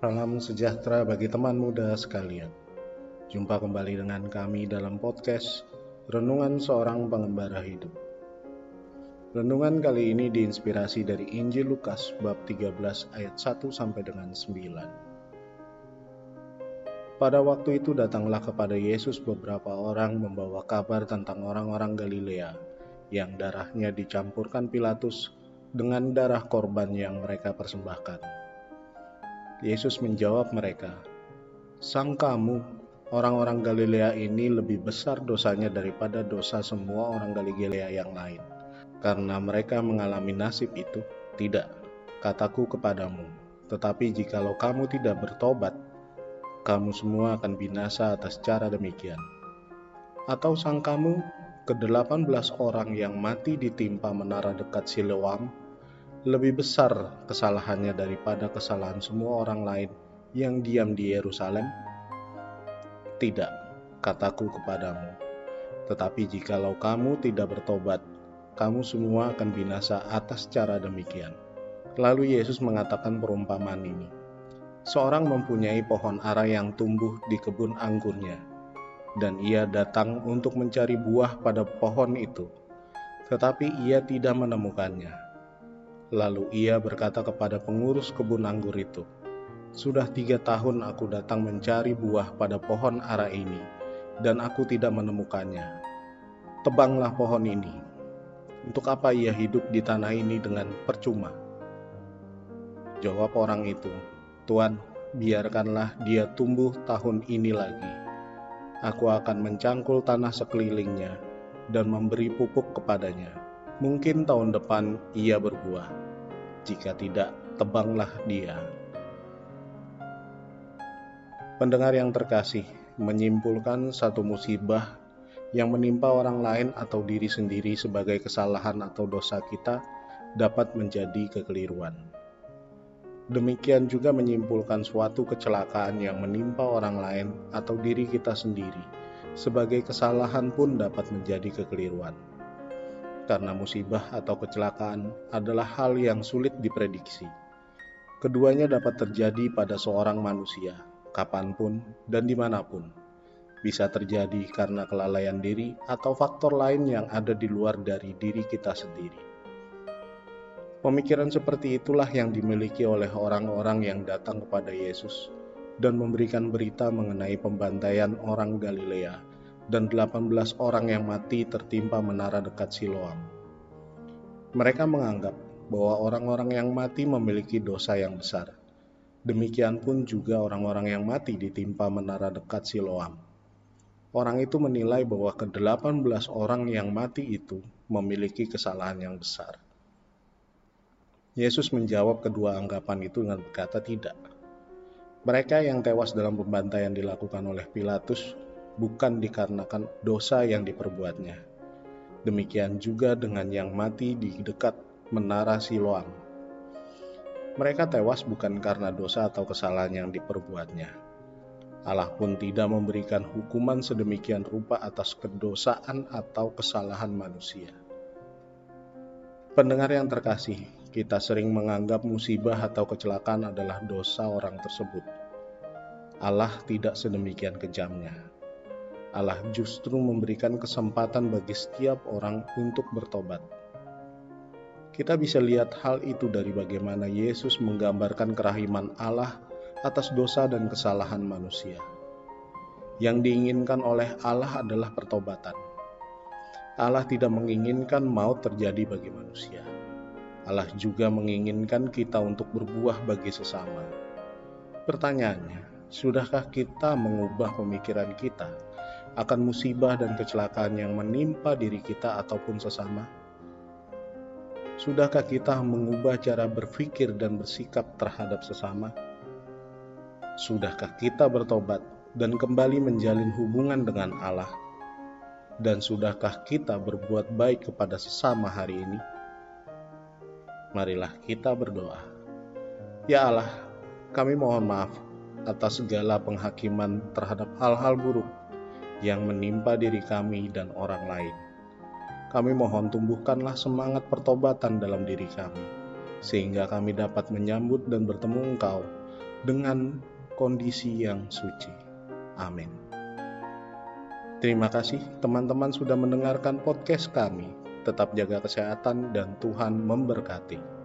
Salam sejahtera bagi teman muda sekalian. Jumpa kembali dengan kami dalam podcast Renungan Seorang Pengembara Hidup. Renungan kali ini diinspirasi dari Injil Lukas bab 13 ayat 1 sampai dengan 9. Pada waktu itu datanglah kepada Yesus beberapa orang membawa kabar tentang orang-orang Galilea yang darahnya dicampurkan Pilatus dengan darah korban yang mereka persembahkan Yesus menjawab mereka, Sang kamu, orang-orang Galilea ini lebih besar dosanya daripada dosa semua orang Galilea yang lain. Karena mereka mengalami nasib itu, tidak, kataku kepadamu. Tetapi jikalau kamu tidak bertobat, kamu semua akan binasa atas cara demikian. Atau sang kamu, ke-18 orang yang mati ditimpa menara dekat Siloam, lebih besar kesalahannya daripada kesalahan semua orang lain yang diam di Yerusalem? Tidak, kataku kepadamu. Tetapi jikalau kamu tidak bertobat, kamu semua akan binasa atas cara demikian. Lalu Yesus mengatakan perumpamaan ini. Seorang mempunyai pohon ara yang tumbuh di kebun anggurnya, dan ia datang untuk mencari buah pada pohon itu, tetapi ia tidak menemukannya Lalu ia berkata kepada pengurus kebun anggur itu, "Sudah tiga tahun aku datang mencari buah pada pohon ara ini, dan aku tidak menemukannya. Tebanglah pohon ini. Untuk apa ia hidup di tanah ini dengan percuma?" Jawab orang itu, "Tuan, biarkanlah dia tumbuh tahun ini lagi. Aku akan mencangkul tanah sekelilingnya dan memberi pupuk kepadanya." Mungkin tahun depan ia berbuah. Jika tidak, tebanglah dia. Pendengar yang terkasih, menyimpulkan satu musibah yang menimpa orang lain atau diri sendiri sebagai kesalahan atau dosa kita dapat menjadi kekeliruan. Demikian juga menyimpulkan suatu kecelakaan yang menimpa orang lain atau diri kita sendiri sebagai kesalahan pun dapat menjadi kekeliruan karena musibah atau kecelakaan adalah hal yang sulit diprediksi. Keduanya dapat terjadi pada seorang manusia, kapan pun dan di mana pun. Bisa terjadi karena kelalaian diri atau faktor lain yang ada di luar dari diri kita sendiri. Pemikiran seperti itulah yang dimiliki oleh orang-orang yang datang kepada Yesus dan memberikan berita mengenai pembantaian orang Galilea dan 18 orang yang mati tertimpa menara dekat Siloam. Mereka menganggap bahwa orang-orang yang mati memiliki dosa yang besar. Demikian pun juga orang-orang yang mati ditimpa menara dekat Siloam. Orang itu menilai bahwa ke-18 orang yang mati itu memiliki kesalahan yang besar. Yesus menjawab kedua anggapan itu dengan berkata tidak. Mereka yang tewas dalam pembantaian dilakukan oleh Pilatus bukan dikarenakan dosa yang diperbuatnya. Demikian juga dengan yang mati di dekat menara Siloam. Mereka tewas bukan karena dosa atau kesalahan yang diperbuatnya. Allah pun tidak memberikan hukuman sedemikian rupa atas kedosaan atau kesalahan manusia. Pendengar yang terkasih, kita sering menganggap musibah atau kecelakaan adalah dosa orang tersebut. Allah tidak sedemikian kejamnya. Allah justru memberikan kesempatan bagi setiap orang untuk bertobat. Kita bisa lihat hal itu dari bagaimana Yesus menggambarkan kerahiman Allah atas dosa dan kesalahan manusia. Yang diinginkan oleh Allah adalah pertobatan. Allah tidak menginginkan maut terjadi bagi manusia. Allah juga menginginkan kita untuk berbuah bagi sesama. Pertanyaannya, sudahkah kita mengubah pemikiran kita akan musibah dan kecelakaan yang menimpa diri kita ataupun sesama? Sudahkah kita mengubah cara berpikir dan bersikap terhadap sesama? Sudahkah kita bertobat dan kembali menjalin hubungan dengan Allah? Dan sudahkah kita berbuat baik kepada sesama hari ini? Marilah kita berdoa. Ya Allah, kami mohon maaf atas segala penghakiman terhadap hal-hal buruk yang menimpa diri kami dan orang lain. Kami mohon tumbuhkanlah semangat pertobatan dalam diri kami, sehingga kami dapat menyambut dan bertemu Engkau dengan kondisi yang suci. Amin. Terima kasih teman-teman sudah mendengarkan podcast kami. Tetap jaga kesehatan dan Tuhan memberkati.